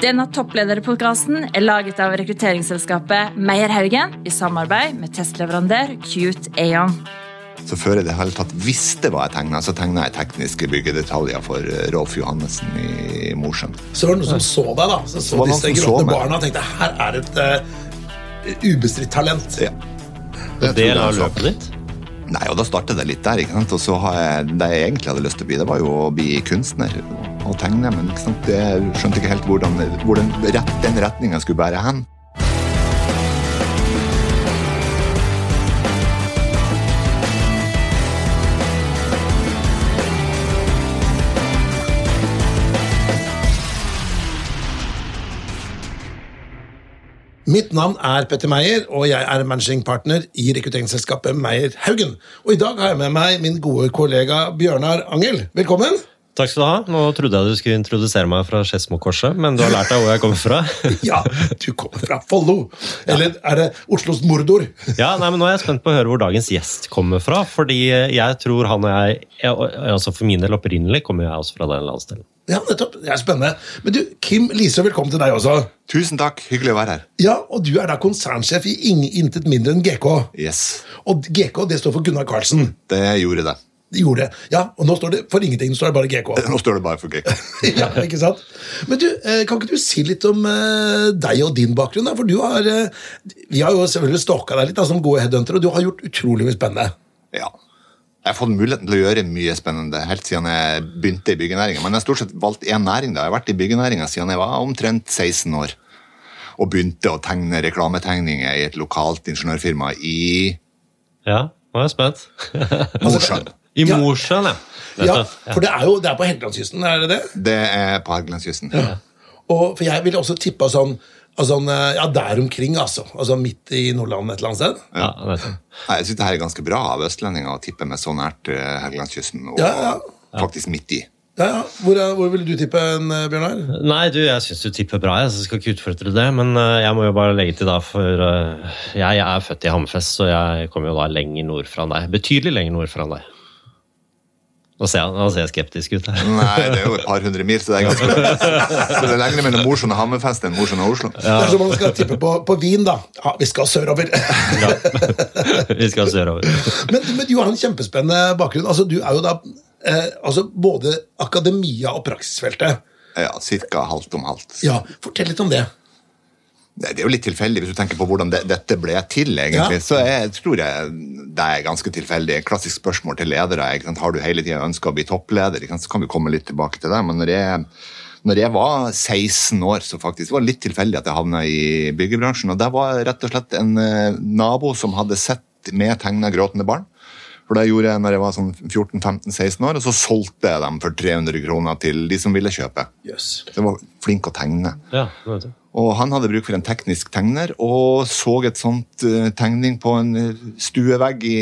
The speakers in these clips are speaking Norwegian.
Denne topplederpodkasten er laget av rekrutteringsselskapet Meierhaugen i samarbeid med testleverandør Cute Aon. Så før jeg det hele tatt visste hva jeg tegna, så tegna jeg tekniske byggedetaljer for eh, Rolf Johannessen i Mosjøen. Så var det noen som så deg, da. Så så disse gråtne barna og tenkte her er et uh, ubestridt talent. Ja. Det det er løpet ditt? Nei, og da startet det litt der. ikke sant? Og så har jeg, Det jeg egentlig hadde lyst til å bli, det var jo å bli kunstner og tegne. Men? Det skjønte ikke helt hvordan, hvor den, rett, den retninga skulle bære hen. Mitt navn er Petter Meyer, og jeg er managing partner i rekrutteringsselskapet Meyer Haugen. Og i dag har jeg med meg min gode kollega Bjørnar Angel. Velkommen! Takk skal du ha. Nå trodde jeg du skulle introdusere meg fra Skedsmokorset, men du har lært deg hvor jeg kommer fra. Ja, du kommer fra Follo. Eller er det Oslos Mordor? Ja, nei, men Nå er jeg spent på å høre hvor dagens gjest kommer fra. fordi jeg tror han og jeg, jeg altså For min del opprinnelig kommer jeg også fra den landsdelen. Ja, nettopp. Det er spennende. Men du, Kim Lise, velkommen til deg også. Tusen takk, hyggelig å være her. Ja, og du er da konsernsjef i intet mindre enn GK. Yes, Og GK, det står for Gunnar Karlsen. det gjorde det. De gjorde det. Ja, og nå står det for ingenting, nå står det bare GK. Nå står det bare for GK. ja, ikke sant? Men du, eh, kan ikke du si litt om eh, deg og din bakgrunn? da? For du har eh, Vi har jo selvfølgelig stalka deg litt da, som gode headhunter, og du har gjort utrolig mye spennende. Ja. Jeg har fått muligheten til å gjøre mye spennende helt siden jeg begynte i byggenæringa. Men jeg har stort sett valgt én næring. da. Jeg har vært i byggenæringa siden jeg var omtrent 16 år. Og begynte å tegne reklametegninger i et lokalt ingeniørfirma i Ja, nå er jeg spent. Mosjøen. I Ja. Mosjøen, ja. Ja, For det er jo det er på Helgelandskysten, er det det? Det er på Helgelandskysten. Og For jeg ville også tippa sånn, altså, sånn eh, Ja, der omkring, altså. Altså Midt i Nordland et eller annet sted. ja. Jeg syns det her er ganske bra av østlendinger å tippe med så nært eh, Helgelandskysten, og Ja, ja. faktisk midt i. Ja, ja. Hvor, er- hvor vil du tippe en, eh, Bjørnar? Nei, du, jeg syns du tipper bra, jeg, så jeg skal ikke utfordre det. Men jeg må jo bare legge til, da, for jeg, jeg er født i Hammerfest, så jeg kommer jo da lenger nord fra deg. Betydelig lenger nord fra deg. Nå ser nå ser jeg skeptisk ut her. Nei, det er jo et par hundre mil, så det er ganske Så det er lenger mellom Mosjøen og Hammerfest enn Mosjøen og Oslo. Ja. er man skal tippe på, på Wien, da. Ja, vi skal sørover. Ja. Vi skal sørover. men, men du har en kjempespennende bakgrunn. Altså, du er jo da eh, altså, både akademia og praksisfeltet. Ja, Cirka halvt om halvt. Ja, Fortell litt om det. Det det er jo litt tilfeldig hvis du tenker på hvordan det, dette ble til. egentlig. Ja. Så jeg tror jeg, det er ganske tilfeldig. Klassisk spørsmål til ledere. Ikke sant? Har du hele tida ønska å bli toppleder? Ikke sant? Så kan vi komme litt tilbake til det. Men når jeg, når jeg var 16 år, så faktisk, det var litt tilfeldig at jeg havna i byggebransjen. Og det var rett og slett en eh, nabo som hadde sett med tegna gråtende barn. For det gjorde jeg når jeg var sånn 14-15-16 år, og så solgte jeg dem for 300 kroner til de som ville kjøpe. Yes. Så jeg var flink å tegne. Ja, det vet du. Og han hadde bruk for en teknisk tegner, og så et sånt eh, tegning på en eh, stuevegg i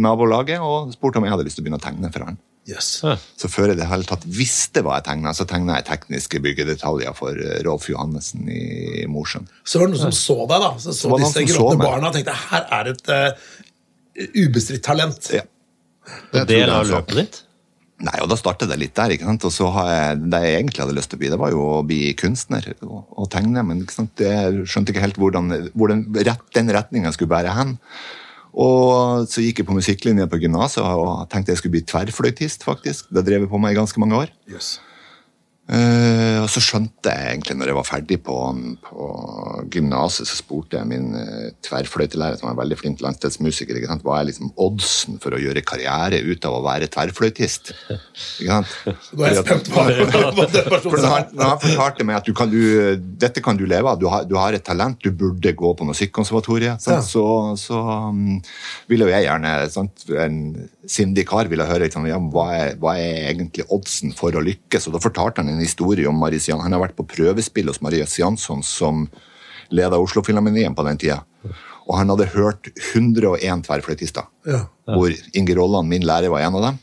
nabolaget, og spurte om jeg hadde lyst til å begynne å tegne for han. Yes. Så før jeg det hele tatt visste hva jeg tegna, så tegna jeg tekniske byggedetaljer for eh, Rolf Johannessen i Mosjøen. Så var det noen som så deg, da. Så, så så disse gråtne barna og tenkte her er et uh, ubestridt talent. Ja. Det er Del av løpet ditt? Nei, og da startet det litt der. ikke sant? Og så har jeg, Det jeg egentlig hadde lyst til å bli, det var jo å bli kunstner og, og tegne. Men ikke sant? jeg skjønte ikke helt hvordan, hvor den, rett, den retninga skulle bære hen. Og så gikk jeg på musikklinja på gymnaset og tenkte jeg skulle bli tverrfløytist. faktisk. Det drev jeg på med i ganske mange år. Jøss. Eh, og så skjønte jeg egentlig, når jeg var ferdig på, på gymnaset, så spurte jeg min uh, tverrfløytelærer, som var en veldig flink landstedsmusiker, hva er liksom oddsen for å gjøre karriere ut av å være tverrfløytist? Ikke sant? Nå er jeg spent på For han, han fortalte meg at du kan, du, dette kan du leve av, du har, du har et talent, du burde gå på musikkonservatoriet? Ja. så, så um, ville jo jeg gjerne sant? En sindig kar ville høre liksom, ja, hva, er, hva er egentlig oddsen for å lykkes. Og da fortalte han en historie om Marius Jansson. Han har vært på prøvespill hos Marius Jansson som leda Oslo-Filharmonien på den tida. Og han hadde hørt 101 tverrfløytister, Ja. hvor Inger Rolland, min lærer, var en av dem.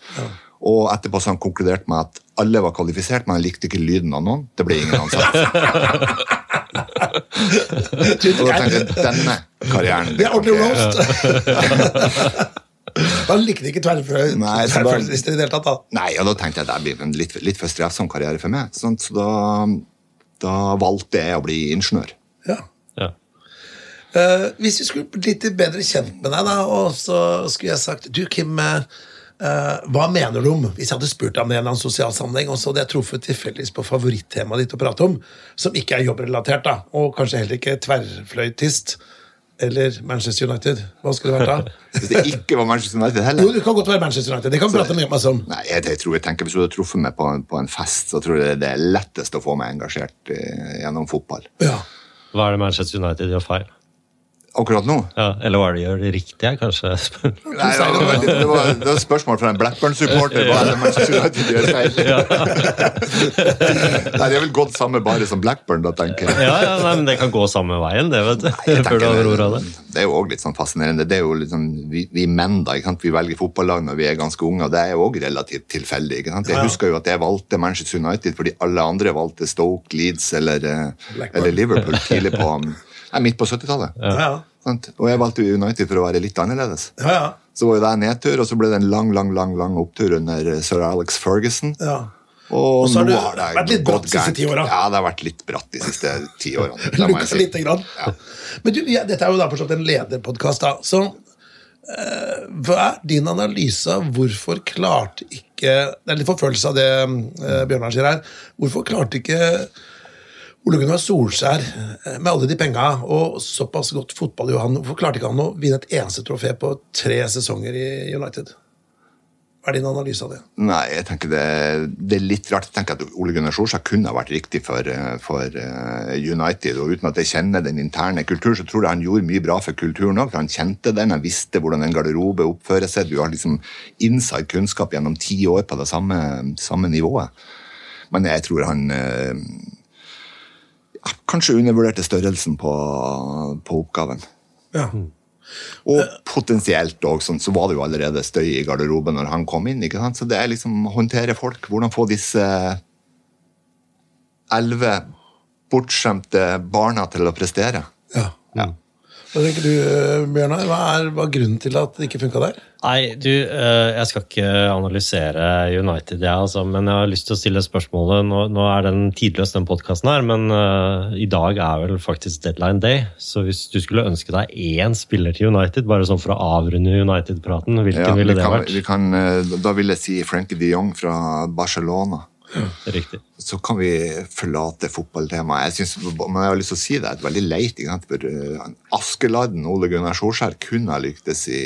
Og etterpå så han konkludert med at alle var kvalifisert, men han likte ikke lyden av noen. Det ble ingen ansatt. Og da tenkte jeg- denne karrieren Det er ordentlig roast. Han likte ikke da- tverrfløytister i det hele tatt. da. Nei, og da tenkte jeg det blir en litt, litt for strevsom karriere for meg. Sånn, så da da valgte jeg å bli ingeniør. Ja. Ja. Uh, hvis vi skulle blitt litt bedre kjent med deg, da, og så skulle jeg sagt Du, Kim, Uh, eh, hva mener du om Hvis jeg hadde spurt deg om det i en eller annen sosial sammenheng, og så hadde jeg truffet tilfeldigvis på favorittemaet ditt å prate om, som ikke er jobbrelatert, da, og kanskje heller ikke tverrfløytist eller Manchester United, hva skulle det vært da? Hvis det ikke var Manchester United heller? Jo, det kan godt være Manchester United. Det kan vi prate mye oss om. Nei, jeg, jeg tror jeg tenker Hvis du hadde truffet meg på, en- på en fest, så tror jeg det er lettest å få meg engasjert eh, gjennom fotball. Ja. Hva er det Manchester United gjør feil? Akkurat nå Ja, eller hva er det de gjør det riktige, kanskje? Nei, det, var, det, var, det var et spørsmål fra en Blackburn-supporter. Hva er det Manchester United gjør feil? Nei, det er vel gått samme bare som Blackburn, da, tenker jeg. ja, ja, nei, men Det kan gå samme veien, det, vet du. Nei, Før du over har ord av det. det er jo også litt sånn fascinerende. Det er jo sånn, vi, vi menn da, ikke sant? vi velger fotballag når vi er ganske unge, og det er jo også relativt tilfeldig. Ikke sant? Jeg Ja, ja. husker jo at jeg valgte Manchester United fordi alle andre valgte Stoke, Leeds eller, eh, eller Liverpool tidlig på, nei, midt på 70-tallet. Ja, ja. Og jeg valgte United for å være litt annerledes. ja, ja. Så var jo det en nedtur, og så ble det en lang lang, lang, lang opptur under eh, sir Alex Ferguson. ja. Og, Og så har det har det vært litt bratt de siste ti åra. Ja, det har vært litt bratt de siste ti årene. Lukka si. lite grann. Men du, ja, dette er jo da fortsatt en lederpodkast, da. Så eh, hva er din analyse av hvorfor klarte ikke Det er litt forfølgelse av det eh, Bjørnar sier her. Hvorfor klarte ikke Ole Gunnar Solskjær, eh, med alle de penga og såpass godt fotball jo han, hvorfor klarte ikke han å vinne et eneste trofé på tre sesonger i United? Hva er din analyse av det? Nei, jeg tenker det, det er litt rart. Jeg tenker at Ole Gunnar Solskjær kunne ha vært riktig for, eh, for eh, United. og Uten at jeg kjenner den interne kulturen, så tror jeg han gjorde mye bra for kulturen òg. Han kjente den, han visste hvordan en garderobe oppfører seg. Du har liksom inside kunnskap gjennom ti år på det samme, samme nivået. Men jeg tror han kanskje undervurderte størrelsen på, på oppgaven. Ja. Og potensielt òg, sånn, så var det jo allerede støy i garderoben når han kom inn. ikke sant? Så det er liksom håndtere folk. Hvordan få disse elleve bortskjemte barna til å prestere. ja. Ja. Hva tenker du, eh, Bjørnar? Hva er, hva er grunnen til at det ikke funka der? Nei, du, eh, jeg skal ikke analysere United, jeg, altså, men jeg har lyst til å stille spørsmålet. Nå, nå er den tidløs, den podkasten her, men uh, i dag er vel faktisk deadline day. Så hvis du skulle ønske deg én spiller til United, bare sånn for å avrunde United-praten, hvilken Ja, ville vi det kan, vært? vi kan, da vil jeg si Frankie de Jong fra Barcelona. Riktig. Så kan vi forlate fotballtemaet. Jeg synes, men jeg har lyst til å si det er et veldig leit. For eh, Askeladden Ole Gunnar Solskjær kunne ha lyktes i,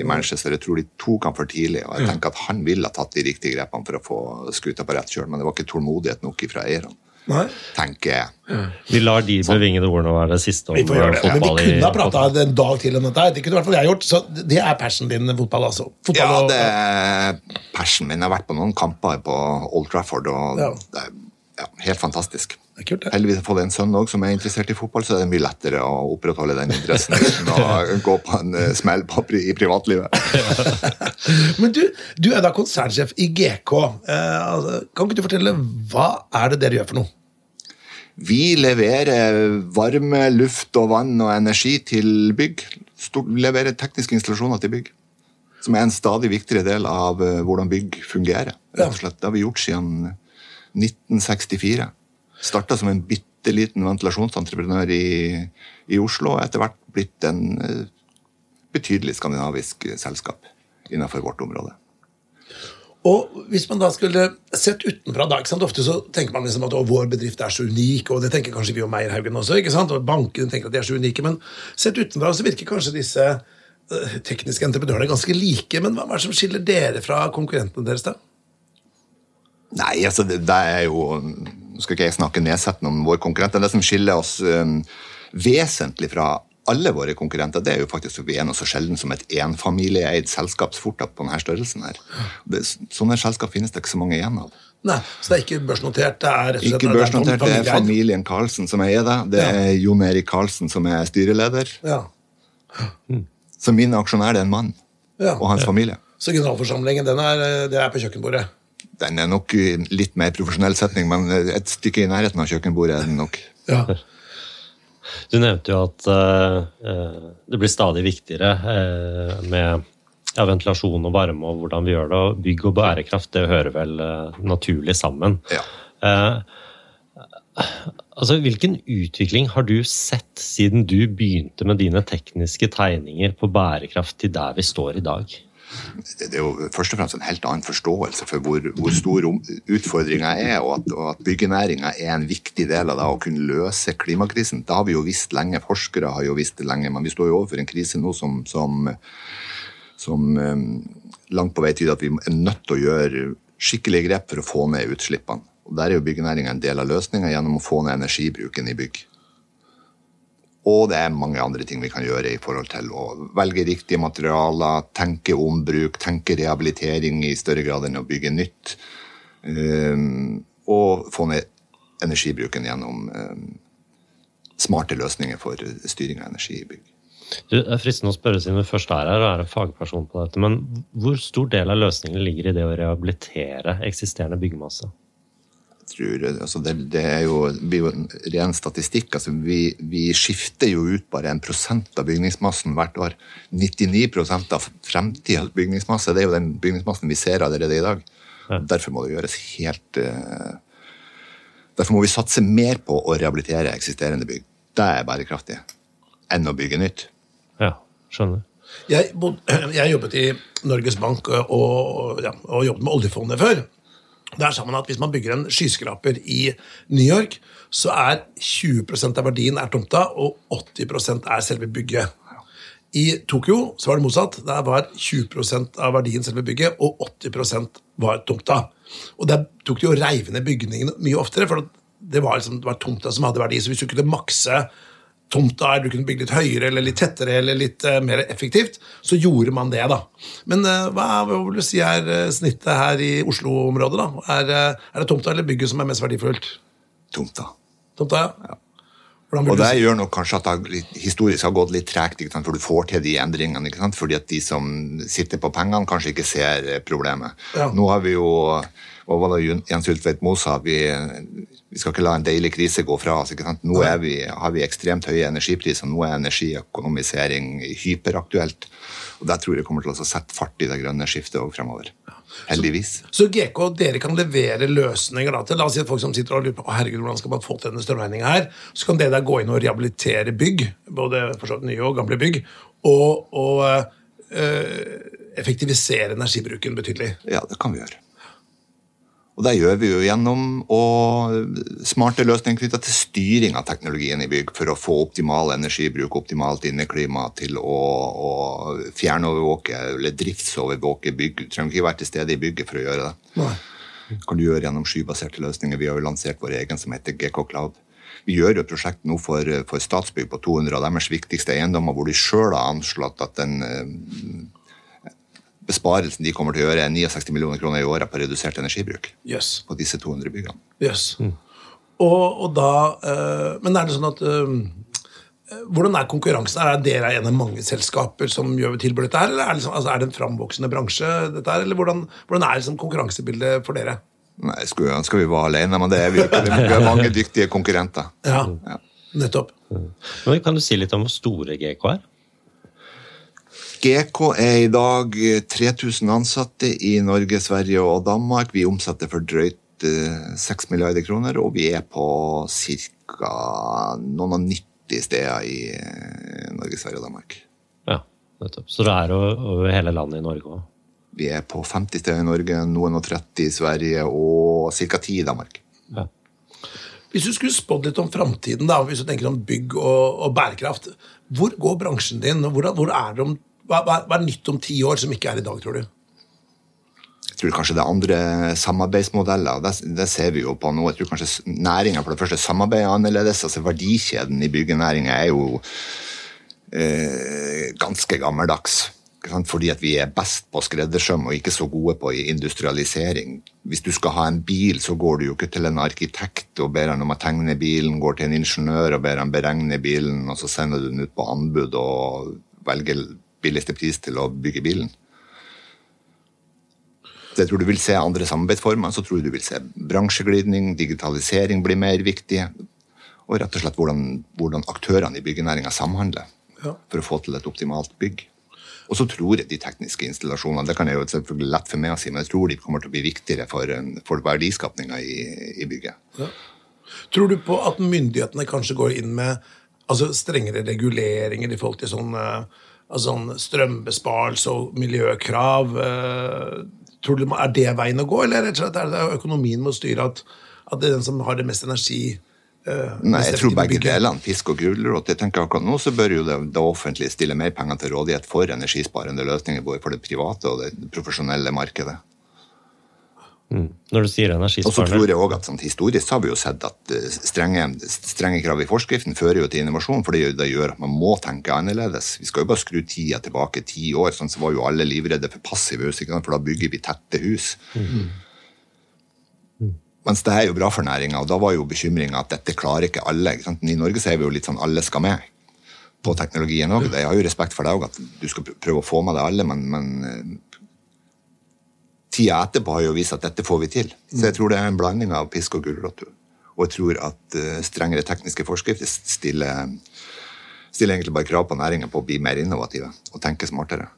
i Manchester. Jeg tror de tok han for tidlig. og jeg tenker at Han ville ha tatt de riktige grepene for å få skuta på rett kjøl, men det var ikke tålmodighet nok fra eierne. Nei? tenker jeg. Vi lar de bevingede ordene være det siste om Vi får Ja. Men vi kunne ha prata en dag til om dette. Det kunne i hvert fall jeg gjort. Så det er passion din, fotball, altså. Fotball Ja, og- det er passion min. Jeg har vært på noen kamper på Old Trafford, og Ja. det er ja, helt fantastisk. Det er kult, det. Heldigvis har jeg fått en sønn også, som er interessert i fotball, så er det mye lettere å opprettholde den interessen uten å gå på en eh, smell på, pri- i privatlivet. Men du, du er da konsernsjef i GK. Eh, altså, kan ikke du fortelle hva er det dere gjør for noe? Vi leverer varme, luft og vann og energi til bygg. Vi leverer tekniske installasjoner til bygg. Som er en stadig viktigere del av eh, hvordan bygg fungerer. rett og slett. Det har vi gjort siden 1964. Starta som en bitte liten ventilasjonsentreprenør i, i Oslo, og etter hvert blitt en eh, betydelig skandinavisk selskap innenfor vårt område. Og hvis man da skulle sett utenfra da? Ofte så tenker man liksom at vår bedrift er så unik, og det tenker kanskje vi og Meierhaugen også, ikke sant? og bankene tenker at de er så unike, men sett utenfra så virker kanskje disse eh, tekniske entreprenørene ganske like, men hva er det som skiller dere fra konkurrentene deres da? Nei, altså det, det er jo skal ikke jeg snakke nedsettende om våre konkurrenter. Det som skiller oss um, vesentlig fra alle våre konkurrenter, det er jo faktisk at vi er noe så sjelden som et enfamilieeid selskap på denne størrelsen. her. Det, sånne selskap finnes det ikke så mange igjen av. Nei, så det er ikke børsnotert? det er rett og slett Ikke er børsnotert, det er familien Karlsen som eier det. Det er Jon Erik Karlsen som er styreleder. Ja. Så min aksjonær er en mann Ja. og hans familie. Så generalforsamlingen, den er, det er på kjøkkenbordet. Den er nok i litt mer profesjonell setning, men et stykke i nærheten av kjøkkenbordet er den nok. Ja. Du nevnte jo at eh, eh, det blir stadig viktigere eh, med ja, ventilasjon og varme og hvordan vi gjør det. og Bygg og bærekraft det hører vel naturlig sammen. Ja. Eh, Altså, Hvilken utvikling har du sett siden du begynte med dine tekniske tegninger på bærekraft til der vi står i dag? Det er jo først og fremst en helt annen forståelse for hvor, hvor stor utfordringa er, og at, og at byggenæringa er en viktig del av det å kunne løse klimakrisen. Det har vi jo visst lenge, forskere har jo visst det lenge, men vi står jo overfor en krise nå som, som, som um, langt på vei tyder at vi er nødt til å gjøre skikkelige grep for å få ned utslippene. Og Der er jo byggenæringa en del av løsninga gjennom å få ned energibruken i bygg. Og det er mange andre ting vi kan gjøre i forhold til å velge riktige materialer, tenke ombruk, tenke rehabilitering i større grad enn å bygge nytt. Um, og få ned energibruken gjennom um, smarte løsninger for styring av energi i bygg. Du, det er fristende å spørre siden du først er her og er en fagperson på dette, men hvor stor del av løsningen ligger i det å rehabilitere eksisterende byggemasse? Tror, altså det, det, er jo, det blir jo en ren statistikk. Altså vi, vi, skifter jo ut bare en prosent av bygningsmassen hvert år. 99% av fremtidens bygningsmasse det er jo den bygningsmassen vi ser allerede i dag. Ja. Derfor må det gjøres helt uh, Derfor må vi satse mer på å rehabilitere eksisterende bygg. Det er bærekraftig. Enn å bygge nytt. Ja, skjønner. Jeg, jeg jobbet i Norges Bank og, ja, og jobbet med oljefondet før. Der sa man at Hvis man bygger en skyskraper i New York, så er 20% av verdien er tomta, og 80% er selve bygget. I Tokyo så var det motsatt. Der var 20% av verdien selve bygget, og 80% var tomta. Og Der tok de jo reiv ned bygningene mye oftere, for det var, liksom, det var tomta som hadde verdi. Så hvis du kunne makse tomta, er, du kunne bygge litt høyere eller litt tettere eller litt uh, mer effektivt, så gjorde man det, da. Men uh, hva, hva, vil du si er uh, snittet her i Oslo-området, da? Er, er, det tomta eller bygget som er mest verdifullt? Tomta. Tomta, ja. ja. Og det gjør nok kanskje at det historisk har gått litt tregt, for du får til de endringene. ikke sant? Fordi at de som sitter på pengene, kanskje ikke ser problemet. Ja. Nå har vi jo og hva da Jens Ultveit Moe sa, vi, vi, skal ikke la en deilig krise gå fra oss. Nå vi, har vi ekstremt høye energipriser, nå er energiøkonomisering hyperaktuelt. Og Der tror jeg kommer til å sette fart i det grønne skiftet òg fremover. Heldigvis. Så, så, GK, dere kan levere løsninger da, til la oss si at folk som sitter og lurer på herregud, hvordan skal man få til denne strømregninga her, så kan dere da gå inn og rehabilitere bygg, både for nye og gamle bygg, og, og øh, effektivisere energibruken betydelig. Ja, det kan vi gjøre. Og Det gjør vi jo gjennom smarte løsninger knytta til styring av teknologien i bygg for å få optimal energibruk, optimalt inneklima til å, å fjernovervåke eller driftsovervåke bygg. Du trenger ikke være til stede i bygget for å gjøre det. Nei. kan du gjøre gjennom skybaserte løsninger. Vi har jo lansert vår egen som heter GK Cloud. Vi gjør jo prosjekt nå for, for Statsbygg på 200 av deres viktigste eiendommer, hvor de sjøl har anslått at den besparelsen de kommer til å gjøre, er 69 millioner kroner i året på redusert energibruk. Yes. På disse 200 byggene. Yes. Mm. Og, og, da, øh, Men er det sånn at øh, hvordan er konkurransen? Er dere en av mange selskaper som gjør tilbud dette her, eller er det, liksom, altså, er det en framvoksende bransje? dette her, eller Hvordan, hvordan er liksom konkurransebildet for dere? Nei, Skulle ønske vi var alene, men det er vi ikke. Vi har mange dyktige konkurrenter. Ja, ja. nettopp. Mm. Men Kan du si litt om hvor store GK er? GK er i dag 3000 ansatte i Norge, Sverige og Danmark. Vi omsetter for drøyt 6 eh, milliarder kroner, og vi er på ca. noen og 90 steder i eh, Norge, Sverige og Danmark. Ja, nettopp. Så det er over hele landet i Norge òg? Vi er på 50 steder i Norge, noen og 30 i Sverige og ca. 10 i Danmark. Ja. Hvis du skulle spådd litt om framtiden, hvis du tenker om bygg og, og, bærekraft, hvor går bransjen din? Hvor, hvor er det om hva, hva, hva, er nytt om ti år som ikke er i dag, tror du? Jeg tror kanskje det er andre samarbeidsmodeller. Det, det ser vi jo på nå. Jeg tror kanskje næringa for det første samarbeider annerledes. altså Verdikjeden i byggenæringa er jo eh, ganske gammeldags. Fordi at vi er best på skreddersøm og ikke så gode på industrialisering. Hvis du skal ha en bil, så går du jo ikke til en arkitekt og ber han om å tegne bilen, går til en ingeniør og ber han beregne bilen, og så sender du den ut på anbud og velger billigste pris til å bygge bilen. Så jeg tror du vil se andre samarbeidsformer. Så tror jeg du vil se bransjeglidning, digitalisering blir mer viktig. Og rett og slett hvordan, hvordan aktørene i byggenæringa samhandler ja. for å få til et optimalt bygg. Og så tror jeg de tekniske installasjonene det kan jeg jo selvfølgelig lett for meg å si, men jeg tror de kommer til å bli viktigere for, for verdiskapninga i, i, bygget. Ja. Tror du på at myndighetene kanskje går inn med altså, strengere reguleringer i forhold til sånn, eh, altså, strømbesparelse og miljøkrav? eh, Tror du, Er det veien å gå, eller rett og slett er det økonomien må styre at, at det er den som har det mest energi eh, Nei, jeg tror begge delene, fisk og gulrot. Jeg tenker akkurat nå så bør jo det, det offentlige stille mer penger til rådighet for energisparende løsninger, både for det private og det profesjonelle markedet. Når du sier Og så tror jeg også at sånn, Historisk har vi jo sett at eh, strenge, strenge krav i forskriften fører jo til innovasjon, for det gjør at man må tenke annerledes. Vi skal jo bare skru tida tilbake ti år, sånn så var jo alle livredde for passive hus, ikke sant? for da bygger vi tette hus. Mens det er jo bra for næringa, og da var jo bekymringa at dette klarer ikke alle. Ikke? I Norge så er vi jo litt sånn alle skal med på teknologien òg. Jeg har jo respekt for deg òg, at du skal prøve å få med deg alle, men, men eh, tida etterpå har jo vist at dette får vi til. Så jeg tror det er en blanding av pisk og gulrot. Og jeg tror at eh, strengere tekniske forskrifter stiller, stiller egentlig bare krav på næringa på å bli mer innovative og tenke smartere.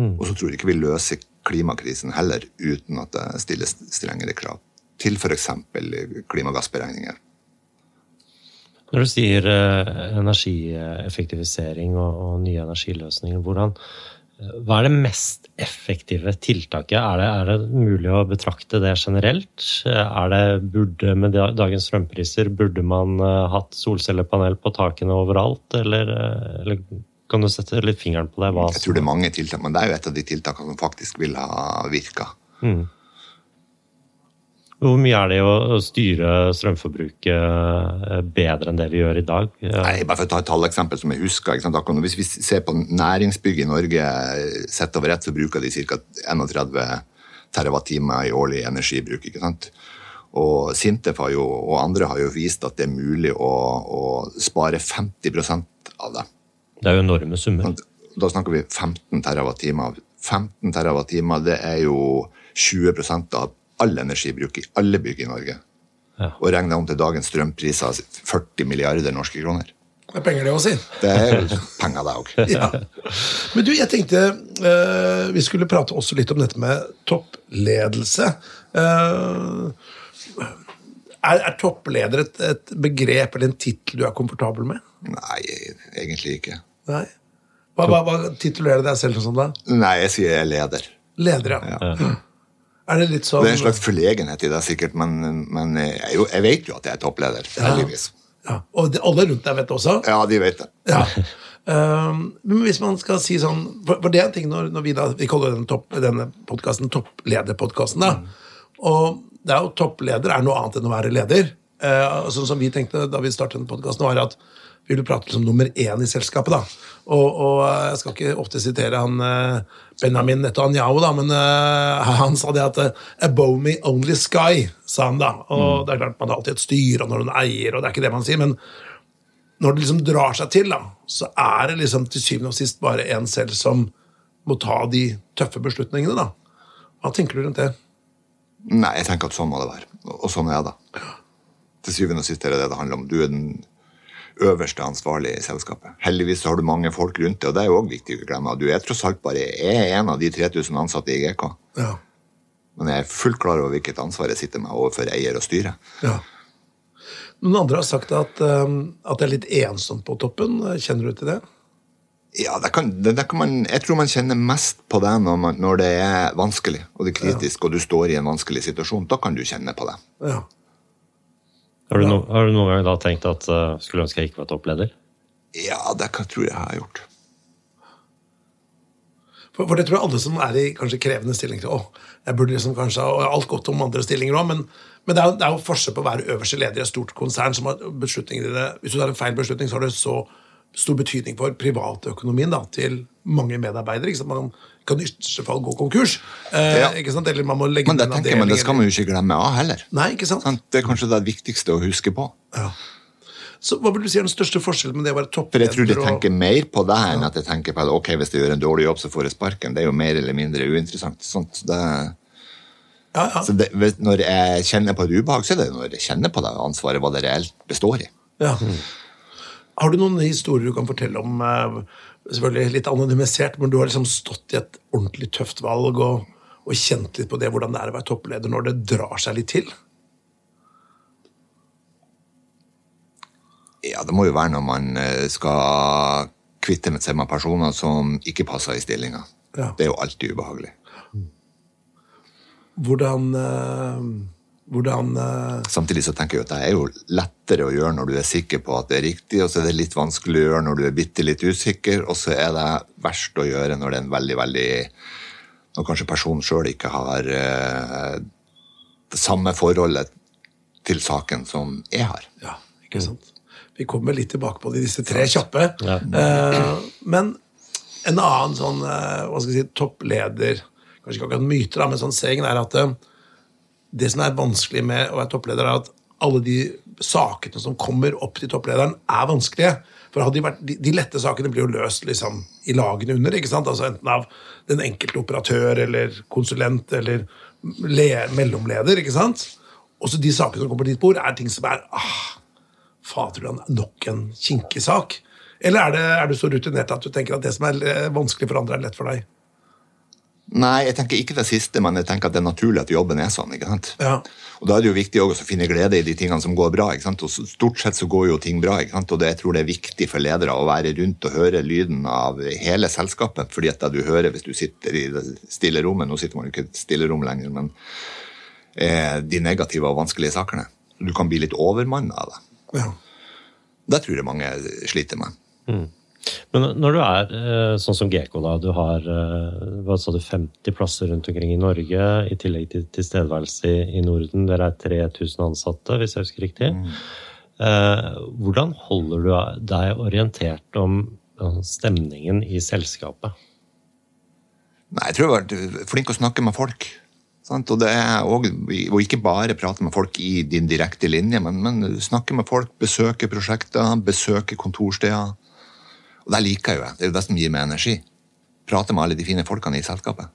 Og så tror jeg ikke vi løser klimakrisen heller uten at det stilles strengere krav til f.eks. klimagassberegninger. Når du sier eh, energieffektivisering og, og nye energiløsninger, hvordan, hva er det mest effektive tiltaket? Er det, er det mulig å betrakte det generelt? Er det, burde, Med dagens strømpriser, burde man eh, hatt solcellepanel på takene overalt? Eller, eh, eller kan du sette litt fingeren på det? Hva Jeg tror det er mange tiltak, men det er jo et av de tiltakene som faktisk vil ha virka. Hvor mye er det å, styre strømforbruket bedre enn det vi gjør i dag? Nei, bare for å ta et talleksempel som jeg husker. Hvis vi ser på næringsbygg i Norge sett over ett, så bruker de ca. 31 terawattimer i årlig energibruk. ikke sant? Og Sintef har jo, og andre har jo vist at det er mulig å, å spare 50% av det. Det er jo enorme summer. Da snakker vi 15 terawattimer. 15 terawattimer, det er jo 20% av all energibruk i alle bygg i Norge. Ja. Og regna om til dagens strømpriser 40 milliarder norske kroner. Det er penger, det å si. Det er penger, det òg. Ja. Men du, jeg tenkte eh, vi skulle prate også litt om dette med toppledelse. Eh, er, er toppleder et, et begrep eller en tittel du er komfortabel med? Nei, egentlig ikke. Nei. Hva, hva, hva titulerer du deg selv som da? Nei, jeg sier jeg er leder. Leder, ja. Er det sånn Det er en slags forlegenhet i det, sikkert, men, men jeg, jo, jeg vet jo at jeg er toppleder. Heldigvis. ja. Og de, alle rundt deg vet det også? Ja, de vet det. Ja. Um, men hvis man skal si sånn For, for det er en ting når, når vi da Vi kaller denne, topp, denne podkasten Topplederpodkasten. da Og det er jo toppleder er noe annet enn å være leder. Uh, sånn som vi tenkte da vi startet denne podkasten, var at ville prate som nummer én i selskapet. da Og, og uh, jeg skal ikke ofte sitere han uh, Benjamin Netanyahu, da, men uh, han sa det at uh, 'above me only sky', sa han da. Og det er klart man har alltid et styre og når man eier, og det er ikke det man sier. men når det liksom drar seg til, da, så er det liksom til syvende og sist bare en selv som må ta de tøffe beslutningene. da. Hva tenker du rundt det? Nei, jeg tenker at sånn må det være. Og sånn er jeg, da. Til syvende og sist er det det det handler om. Du er den øverste ansvarlige i selskapet. Heldigvis har du mange folk rundt deg, og det er jo også viktig å glemme. Du er tross alt bare er en av de 3000 ansatte i GK. Ja. Men jeg er fullt klar over hvilket ansvar jeg sitter med overfor eier og styre. ja. Noen andre har sagt at, um, at det er litt ensomt på toppen. Kjenner du til det? Ja, det kan, det, det kan man, Jeg tror man kjenner mest på det når, man, når det er vanskelig og det er kritisk, og du står i en vanskelig situasjon. Da kan du kjenne på det. Ja. Har, du no, har du noen gang da tenkt at uh, skulle ønske jeg ikke var toppleder? Ja, det kan, tror jeg jeg har gjort. For, for det tror jeg alle som er i kanskje krevende stillinger Å, jeg burde liksom kanskje ha alt godt om andre stillinger òg, men, men det, er, det er jo forskjell på å være øverste leder i et stort konsern som har beslutninger i det Hvis du tar en feil beslutning, så har du så stor betydning for privatøkonomien da, til mange medarbeidere. Ikke sant? Man kan i ytterste fall gå konkurs. Eh, Ja. ikke sant? Eller man må legge Men det, tenker men det skal man jo ikke glemme av heller. Nei, ikke sant? Det er kanskje det viktigste å huske på. Så Hva vil du si er den største forskjellen med det å være For toppleder jeg tror de og- tenker mer på det enn at jeg tenker på at ok, hvis jeg gjør en dårlig jobb, så får jeg sparken. Det er jo mer eller mindre uinteressant. Sånt, det, ja, ja. så det, når jeg kjenner på et ubehag, så er det når jeg kjenner på det ansvaret, hva det reelt består i. Ja. Har du noen historier du kan fortelle om, eh, selvfølgelig litt anonymisert, men du har liksom stått i et ordentlig tøft valg og, og kjent litt på det, hvordan det er å være toppleder når det drar seg litt til? Ja, det må jo være når man eh, skal kvitte seg med personer som ikke passer i stillinga. Ja. Det er jo alltid ubehagelig. Hvordan eh, Hvordan uh... Samtidig så tenker jeg at det er jo lettere å gjøre når du er sikker på at det er riktig, og så er det litt vanskelig å gjøre når du er bitte litt usikker, og så er det verst å gjøre når det er en veldig, veldig Når kanskje personen sjøl ikke har uh, det samme forholdet til saken som jeg har. Ja, ikke sant? Vi kommer litt tilbake på det i disse tre kjappe. Eh, men en annen sånn hva skal jeg si, toppleder Kanskje ikke akkurat myter, da, men sånn saying er at det som er vanskelig med å være toppleder, er at alle de sakene som kommer opp til topplederen, er vanskelige. For de, vært, de, de lette sakene blir jo løst liksom, i lagene under. ikke sant? Altså Enten av den enkelte operatør eller konsulent eller le, mellomleder. ikke sant? Også de sakene som kommer på ditt bord, er ting som er ah, Faderland, nok en kinkig sak? Eller er, det, er du så rutinert at du tenker at det som er eh, vanskelig for andre, er lett for deg? Nei, jeg tenker ikke det siste, men jeg tenker at det er naturlig at jobben er sånn. ikke sant? Ja. Og Da er det jo viktig også å finne glede i de tingene som går bra. ikke sant? Og Stort sett så går jo ting bra. ikke sant? Og det, jeg tror det er viktig for ledere å være rundt og høre lyden av hele selskapet. fordi at det du hører hvis du sitter i det stille rommet Nå sitter man jo ikke i et stille rom lenger, men eh, de negative og vanskelige sakene. Du kan bli litt overmanna av det. Ja. Det tror jeg mange sliter med. Men når du er eh, sånn som GK, da, du har eh, hva sa du, 50 plasser rundt omkring i Norge, i tillegg til tilstedeværelse i, Norden. Dere er 3000 ansatte, hvis jeg husker riktig. Mm. hvordan holder du deg orientert om eh, stemningen i selskapet? Nei, jeg tror jeg har vært flink å snakke med folk. Sant? Og, det er også, og ikke bare prate med folk i din direkte linje, men, men snakke med folk, besøke prosjekter, besøke kontorsteder. Og det liker jeg jo. Det er jo det som gir meg energi. Prate med alle de fine folkene i selskapet.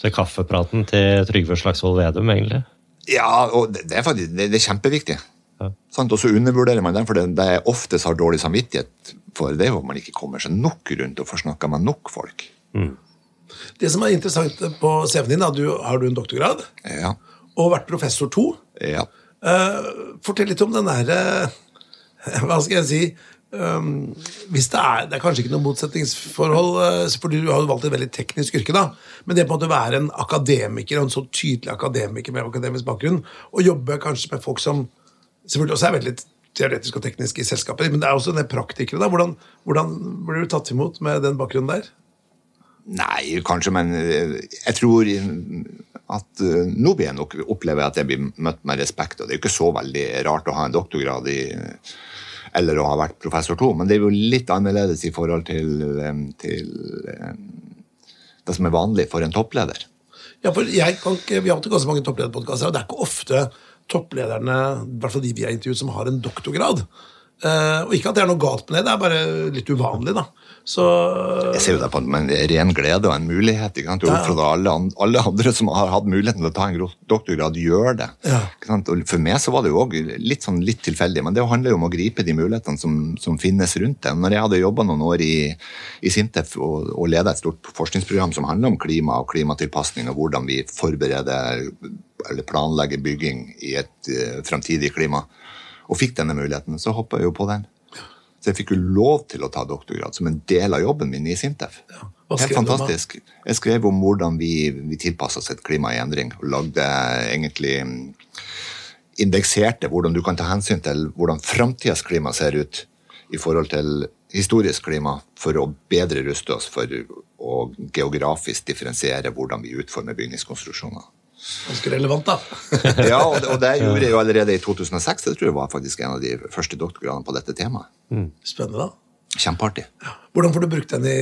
Så er kaffepraten til Trygve Slagsvold Vedum, egentlig? Ja, og det, er faktisk det, er kjempeviktig. Ja. Og så undervurderer man den, for det, det jeg oftest har dårlig samvittighet for, det er jo at man ikke kommer seg nok rundt og får snakka med nok folk. Det som er interessant på CV-en din, da, du, har du en doktorgrad Ja. og vært professor to. ja. Uh, fortell litt om den derre Hva skal jeg si um, hvis det, er, det er kanskje ikke noe motsetningsforhold, uh, for du har jo valgt et veldig teknisk yrke, da, men det på en måte å være en akademiker, og en så tydelig akademiker med akademisk bakgrunn, og jobbe kanskje med folk som selvfølgelig også er veldig teoretisk og teknisk i selskapet, men det er også en del praktikere. da, Hvordan, hvordan blir du tatt imot med den bakgrunnen der? Nei, kanskje, men eh, jeg tror at eh, nå blir jeg nok opplever jeg at jeg blir møtt med respekt. og Det er jo ikke så veldig rart å ha en doktorgrad i eller å ha vært professor to, men det er jo litt annerledes i forhold til, til det som er vanlig for en toppleder. Ja, for ikke, Vi har hatt ganske mange topplederpodkaster, og det er ikke ofte topplederne i de vi har intervjuet, som har en doktorgrad. Eh, og ikke at det er noe galt med det, det er bare litt uvanlig. da. Så Jeg ser jo det på en ren glede og en mulighet. ikke sant? Ja. alle, alle andre som har hatt muligheten til å ta en doktorgrad, gjør det. Ja. For meg så var det jo også litt, sånn, litt tilfeldig, men det handler jo om å gripe de mulighetene som, som finnes rundt det. Når jeg hadde jobba noen år i, i Sintef og, og leda et stort forskningsprogram som handler om klima og klimatilpasning, og hvordan vi forbereder eller planlegger bygging i et uh, framtidig klima, og fikk denne muligheten, så hoppa jeg jo på den. Så jeg fikk jo lov til å ta doktorgrad som en del av jobben min i Sintef. Hva Helt fantastisk. Jeg skrev om hvordan vi, vi tilpassa oss et klima i endring, og lagde egentlig mm, Indekserte hvordan du kan ta hensyn til hvordan framtidas klima ser ut i forhold til historisk klima, for å bedre ruste oss for å geografisk differensiere hvordan vi utformer bygningskonstruksjoner. Ganske relevant, da. Ja, og det, og det gjorde jeg jo allerede i 2006. Det tror jeg var faktisk en av de første doktorgradene på dette temaet. Spennende, da. Kjempeartig. Hvordan får du brukt den i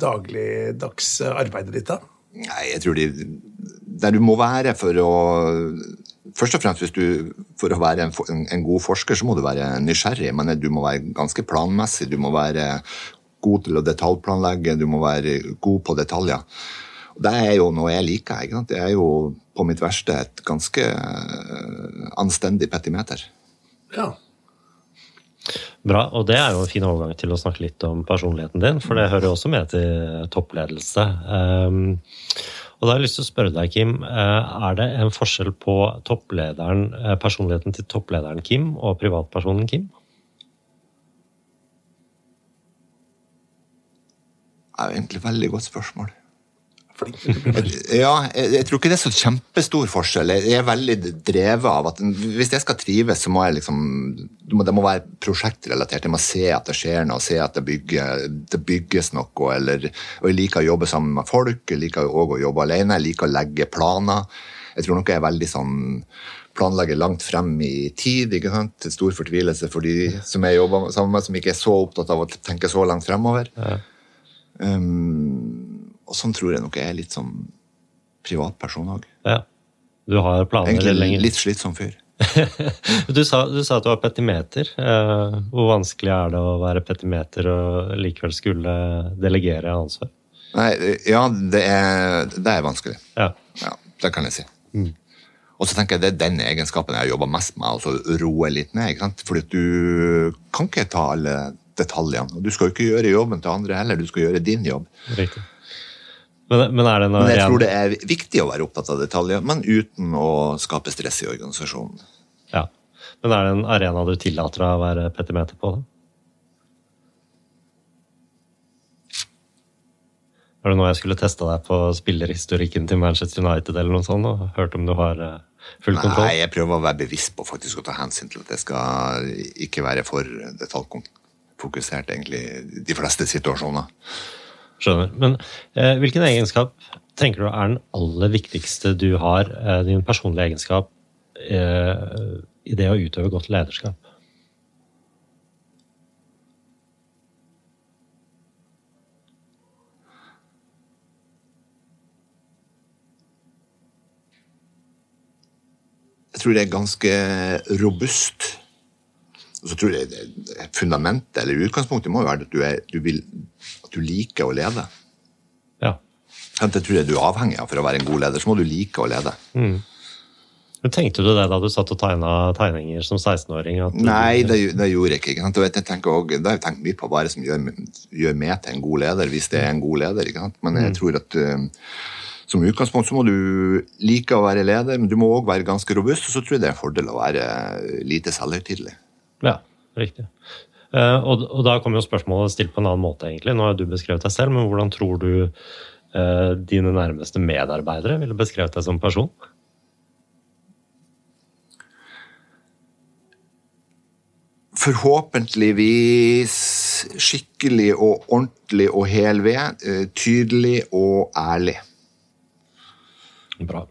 dagligdags arbeidet ditt, da? Nei, jeg tror de Der du må være for å Først og fremst hvis du, For å være en, en, en god forsker, så må du være nysgjerrig, men du må være ganske planmessig. Du må være god til å detaljplanlegge, du må være god på detaljer. Og Det er jo noe jeg liker. Ikke sant? Det er jo på mitt verste et ganske eh, anstendig petimeter. Ja. Bra, og det er jo en fin overgang til å snakke litt om personligheten din, for det hører jo også med til toppledelse. Um, og da har jeg lyst til å spørre deg, Kim, eh, er det en forskjell på eh, personligheten til topplederen Kim og privatpersonen Kim? Det er jo egentlig et veldig godt spørsmål. Ja, jeg, jeg tror ikke det er så kjempestor forskjell. Jeg er veldig drevet av at hvis jeg skal trives, så må jeg liksom det må, være prosjektrelatert. Jeg må se at det skjer noe, se at det, bygger, det bygges noe. Eller, og jeg liker å jobbe sammen med folk, jeg liker også å jobbe alene, jeg liker å legge planer. Jeg tror nok jeg er veldig sånn planlegger langt frem i tid. ikke sant? Til stor fortvilelse for de som jeg jobber sammen med, som ikke er så opptatt av å tenke så langt fremover. Um, og sånn tror jeg nok jeg er litt som privatperson òg. Ja. Du har planer Egentlig lenger. litt slitsom fyr. Du sa, du sa at du var petimeter. Eh, hvor vanskelig er det å være petimeter og likevel skulle delegere ansvar? Nei, ja, det er, det er vanskelig. Ja. Ja, det kan jeg si. Og så tenker jeg Det er den egenskapen jeg har jobba mest med, altså roe litt ned. ikke sant? Fordi at du kan ikke ta alle detaljene. Og du skal jo ikke gjøre jobben til andre heller, du skal gjøre din jobb. Riktig. Men, men er det noe Men jeg tror det er viktig å være opptatt av detaljer, men uten å skape stress i organisasjonen. Ja. Men er det en arena du tillater deg å være petimeter på? da? Er det noe jeg skulle testa deg på spillerhistorikken til Manchester United eller noe sånt? og hørt om du har eh, full kontroll? Nei, jeg prøver å være bevisst på faktisk å ta hensyn til at jeg skal ikke være for detaljfokusert egentlig de fleste situasjoner. Skjønner. Men eh, hvilken egenskap tenker du er den aller viktigste du har, eh, din personlige egenskap, eh, i det å utøve godt lederskap? Jeg tror det er ganske robust. Og så tror jeg det- fundamentet, eller utgangspunktet, må jo være at du, er, du, vil, du liker å lede. Ja. Det tror jeg du er avhengig av for å være en god leder. Så må du like å lede. Mm. Tenkte du det da du satt og tegna tegninger som 16-åring? Nei, det, det gjorde jeg ikke. ikke? Og jeg tenker også, det har jeg tenkt mye på hva det som gjør, gjør meg til en god leder, hvis det er en god leder. Men jeg tror at eh, som utgangspunkt så må du like å være leder, men du må òg være ganske robust. Og så tror jeg det er en fordel å være lite selvhøytidelig. Ja, riktig. Eh, og, og da kommer jo spørsmålet stilt på en annen måte, egentlig. Nå har du beskrevet deg selv, men hvordan tror du eh, dine nærmeste medarbeidere ville beskrevet deg som person? Forhåpentligvis skikkelig og ordentlig og hel ved. eh, Tydelig og ærlig. Bra.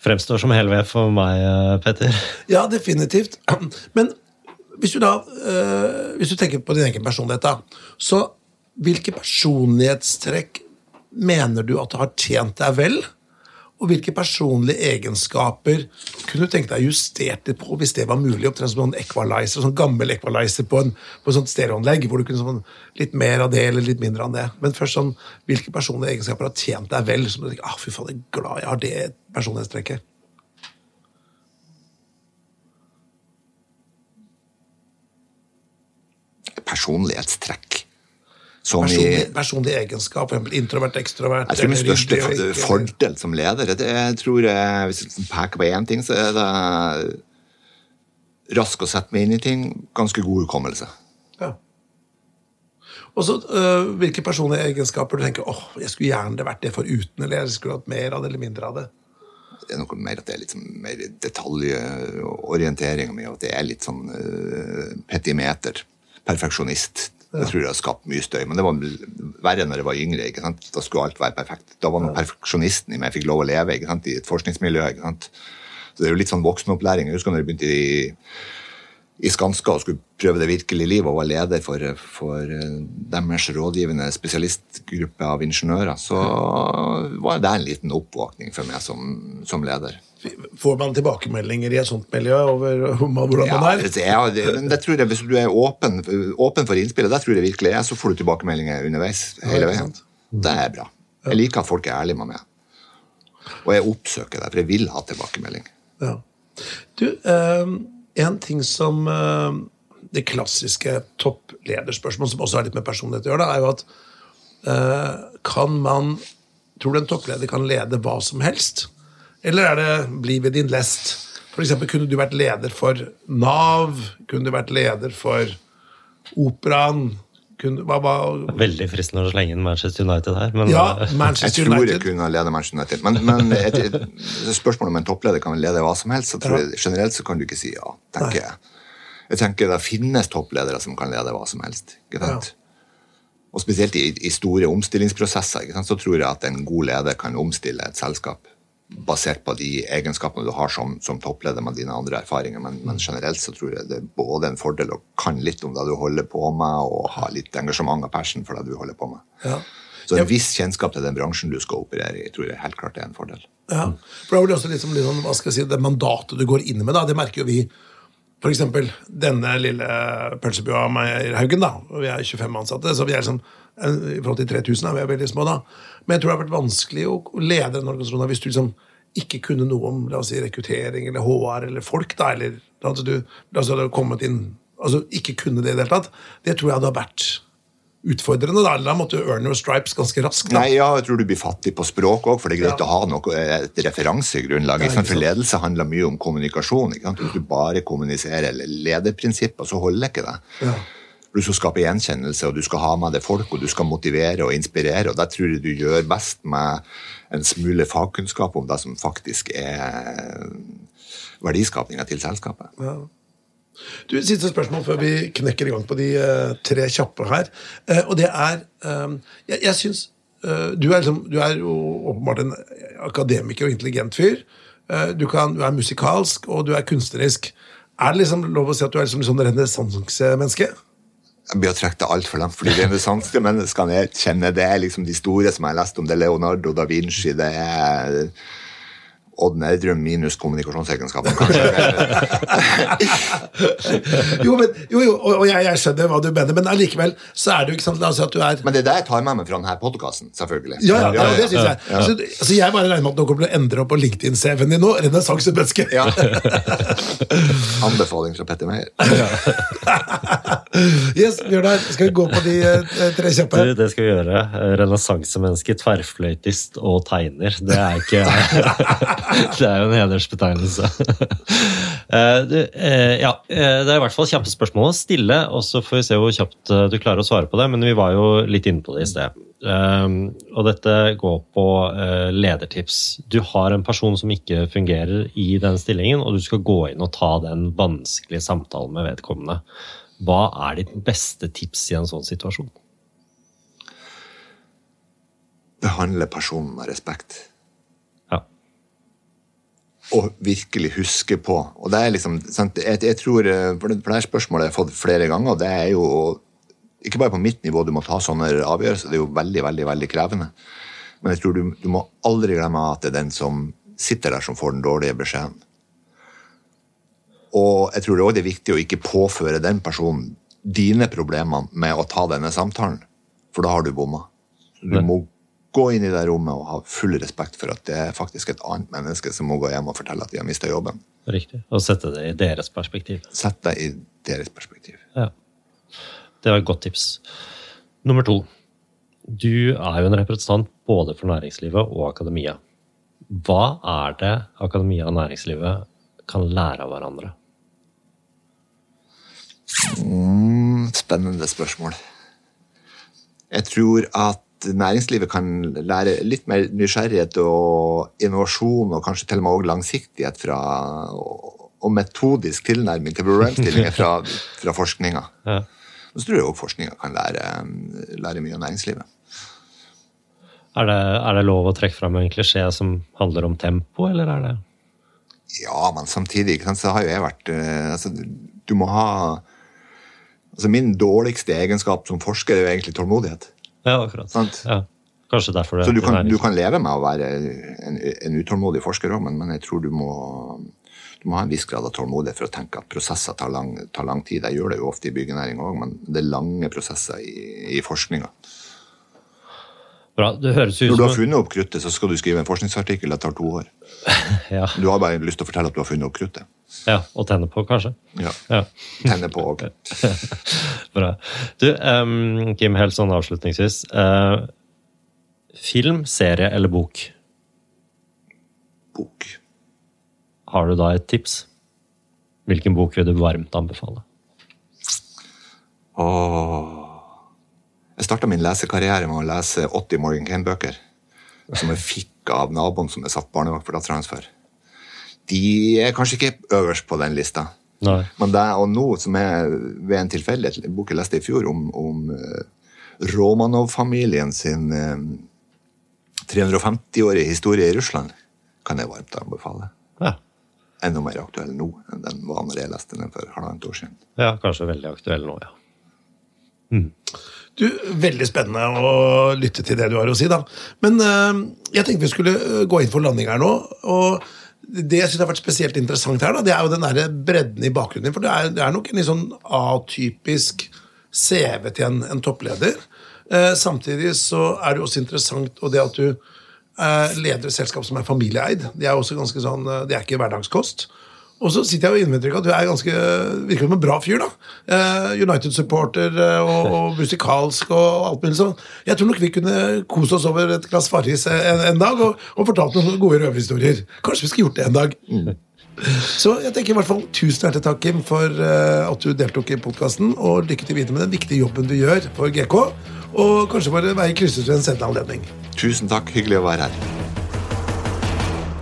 Fremstår som hel ved for meg, eh, Petter. Ja, definitivt. Men hvis du da øh, Hvis du tenker på din egen personlighet, da, så hvilke personlighetstrekk mener du at har tjent deg vel? Og hvilke personlige egenskaper kunne du tenke deg justert litt på hvis det var mulig? Opptrent som en equalizer, sånn gammel equalizer på, en, på et sånt stereoanlegg, hvor du kunne sånn, litt mer av det eller litt mindre av det. Men først sånn, hvilke personlige egenskaper har tjent deg vel? Som du tenker, ah, fy faen, jeg er glad jeg har det personlighetstrekket. Personlighetstrekk. Personlig, i Personlig, egenskap, introvert, ekstrovert. Jeg tror min største ikke- fordel som leder det jeg tror jeg, Hvis jeg liksom peker på én ting, så er det rask å sette meg inn i ting. Ganske god hukommelse. Ja. Og så øh, Hvilke personlige egenskaper du tenker åh, jeg skulle gjerne vært det foruten, eller jeg skulle hatt mer av det eller mindre av det? Det er noe mer at det er litt sånn mer detaljorientering og at det er litt sånn øh, petimeter. Perfeksjonist. Jeg tror det har skapt mye støy. Men det var verre når jeg var yngre. ikke sant? Da skulle alt være perfekt. Da var nå perfeksjonisten i meg fikk lov å leve ikke sant? i et forskningsmiljø. ikke sant? Så det er jo litt sånn voksenopplæring. Jeg husker når jeg begynte i, i Skanska og skulle prøve det virkelige livet og var leder for, for eh, deres rådgivende spesialistgruppe av ingeniører, så var det en liten oppvåkning for meg som, som leder. Får man tilbakemeldinger i et sånt miljø over hvordan Ja, man er? det, ja, det, det tror jeg, Hvis du er åpen, åpen for innspillet, det tror jeg virkelig er, så får du tilbakemeldinger underveis. hele veien. Det er bra. Jeg liker at folk er ærlige med meg. Og jeg oppsøker det, for jeg vil ha tilbakemelding. Ja. Du, øh, en ting som øh, Det klassiske topplederspørsmålet, som også har litt med personlighet å gjøre, er jo at øh, kan man tror du en toppleder kan lede hva som helst? Eller er det bli ved din lest? For eksempel, kunne du vært leder for Nav? Kunne du vært leder for Operaen? Kunne, hva, hva, Veldig fristende å slenge inn Manchester United her, men ja, United. Jeg tror jeg kunne lede Manchester United. Men, men et, et, spørsmålet om en toppleder kan lede hva som helst, så tror jeg generelt så kan du ikke si ja. tenker jeg. Jeg tenker Det finnes toppledere som kan lede hva som helst. ikke sant? Og spesielt i, i store omstillingsprosesser ikke sant? så tror jeg at en god leder kan omstille et selskap basert på de egenskapene du har som, som toppleder med dine andre erfaringer. Men, men generelt så tror jeg det er både en fordel å kan litt om det du holder på med, og ha litt engasjement og passion for det du holder på med. Ja. Så en viss kjennskap til den bransjen du skal operere i, tror jeg helt klart er en fordel. Ja. For da er det også liksom, liksom, hva skal jeg si, det mandatet du går inn med, da, det merker jo vi. Eksempel denne lille pølsebua Haugen da. Vi er 25 ansatte, så vi er liksom i forhold til 3000 er vi veldig små da. Men jeg tror det har vært vanskelig å lede en organisasjon hvis du liksom ikke kunne noe om la oss si, rekruttering eller HR eller folk. da, eller at du la oss si, hadde kommet inn, altså ikke kunne det i det hele tatt. Det tror jeg hadde vært utfordrende. Da Da måtte du earn your stripes ganske raskt. da. Nei, ja, jeg tror du blir fattig på språk òg, for det er greit Ja. å ha noe, et referansegrunnlag. Ja, For ledelse handler mye om kommunikasjon. Hvis du bare kommuniserer eller lederprinsipper, så holder ikke det. Ja. Du skal skape gjenkjennelse, og du skal ha med deg folk, og du skal motivere og inspirere. og Det tror jeg du gjør best med en smule fagkunnskap om det som faktisk er verdiskapinga til selskapet. Du, Siste spørsmål før vi knekker i gang på de uh, tre kjappe her. Uh, og det er um, Jeg, jeg syns uh, du, liksom, du er jo åpenbart en akademiker og intelligent fyr. Du, kan, du er musikalsk, og du er kunstnerisk. Er det liksom lov å si at du er liksom, liksom renessansemenneske? Blir å trekke det altfor langt, fordi renessanske menneskene jeg kjenner, det er liksom de store som jeg har lest om. Det er Leonardo da Vinci, det er Odd Nerdrum minus kommunikasjonsegenskaper, kanskje. Jo, men, jo, jo og, jeg, jeg skjønner hva du mener, men allikevel så er det jo ikke sant, La oss si at du er Men det er det jeg tar med meg fra denne podkasten, selvfølgelig. ja, ja, ja, det synes jeg. Så, altså, jeg bare regner med at noen kommer til å endre opp på LinkedIn-CV-en din nå. Renessansemenneske. Ja. Anbefaling fra Petter Meyer. Yes, Bjørnar, skal vi gå på de eh, tre kjappe? Du, det skal vi gjøre. Renessansemenneske, tverrfløytist og tegner. Det er ikke Det er jo en hedersbetegnelse. Eh, ja, eh, det er i hvert fall kjappe spørsmål å stille, og så får vi se hvor kjapt du klarer å svare på det. Men vi var jo litt inne på det i sted. Og dette går på ledertips. Du har en person som ikke fungerer i den stillingen, og du skal gå inn og ta den vanskelige samtalen med vedkommende. Hva er ditt beste tips i en sånn situasjon? Behandle personen med respekt. Og virkelig huske på. Og det er liksom, sant, jeg, jeg tror, eh, for det, for det her spørsmålet har jeg fått flere ganger, og det er jo ikke bare på mitt nivå du må ta sånne avgjørelser, det er jo veldig, veldig, veldig krevende. Men jeg tror du, du må aldri glemme at det er den som sitter der, som får den dårlige beskjeden. Og jeg tror det også er viktig å ikke påføre den personen dine problemer med å ta denne samtalen, for da har du bomma. Du må gå inn i det rommet og ha full respekt for at det er faktisk et annet menneske som må gå hjem og fortelle at de har mista jobben. Riktig. Og sette det i deres perspektiv. Sett det i deres perspektiv. Ja. Det var et godt tips. Nummer to. Du er jo en representant både for næringslivet og akademia. Hva er det akademia og næringslivet kan lære av hverandre? Mm, spennende spørsmål. Jeg tror at næringslivet kan lære litt mer nysgjerrighet og innovasjon, og kanskje til og med også langsiktighet fra, og, metodisk tilnærming til problemstillinger fra, fra forskninga. Ja. Så tror jeg òg forskninga kan lære, lære mye av næringslivet. Er det, er det lov å trekke fram en klisjé som handler om tempo, eller er det Ja, men samtidig så har jo jeg vært eh, altså, Du må ha altså Min dårligste egenskap som forsker er jo egentlig tålmodighet. Ja, akkurat. Ja. Kanskje derfor det Så du kan, du kan leve med å være en, en utålmodig forsker òg, men, men jeg tror du må, du må ha en viss grad av tålmodighet for å tenke at prosesser tar lang, tar lang tid. Jeg gjør det jo ofte i byggenæringa òg, men det er lange prosesser i, i forskninga. Bra. Det høres ut Når du har funnet opp kruttet, så skal du skrive en forskningsartikkel. Det tar to år. ja, Du har bare lyst til å fortelle at du har funnet opp kruttet. ja, Og tenne på, kanskje. Ja. Ja. Tenne på òg. Bra. Du, um, Kim, helt sånn avslutningsvis. Uh, Film, serie eller bok? Bok. Har du da et tips? Hvilken bok vil du varmt anbefale? Åh. Jeg starta min lesekarriere med å lese 80 Morgan Kane-bøker. Som jeg fikk av naboen som jeg satt barnevakt for dattera hans for. De er kanskje ikke øverst på den lista. Nei. Men det og nå, som er ved en tilfeldighet, en bok jeg leste i fjor om, om eh, Romanov-familien sin eh, 350-årige historie i Russland, kan jeg varmt anbefale. Ja. Enda mer aktuell nå enn den var når jeg leste den for halvannet år siden. ja, kanskje veldig aktuell nå, ja. Du, Veldig spennende å lytte til det du har å si. da. Men eh, jeg tenkte vi skulle eh, gå inn for landing her nå. og Det jeg synes har vært spesielt interessant her, da, det er jo den der bredden i bakgrunnen din. For det er, det er nok en litt sånn atypisk CV til en, en toppleder. Eh, samtidig så er det også interessant og det at du eh, leder et selskap som er familieeid. Det er også ganske sånn, eh, det er ikke hverdagskost. Og så sitter jeg og innventer ikke at du er ganske, virker som en bra fyr. da. Eh, United-supporter eh, og, og musikalsk og alt mulig sånn. Jeg tror nok vi kunne kose oss over et glass Farris en, en dag og, og fortalt noen gode røverhistorier. Kanskje vi skulle gjort det en dag. Så jeg tenker i hvert fall tusen hjertelig takk, Kim, for eh, at du deltok i podkasten. Og lykke til videre med den viktige jobben du gjør for GK. Og kanskje våre veier krysses ved en senere anledning. Tusen takk, hyggelig å være her.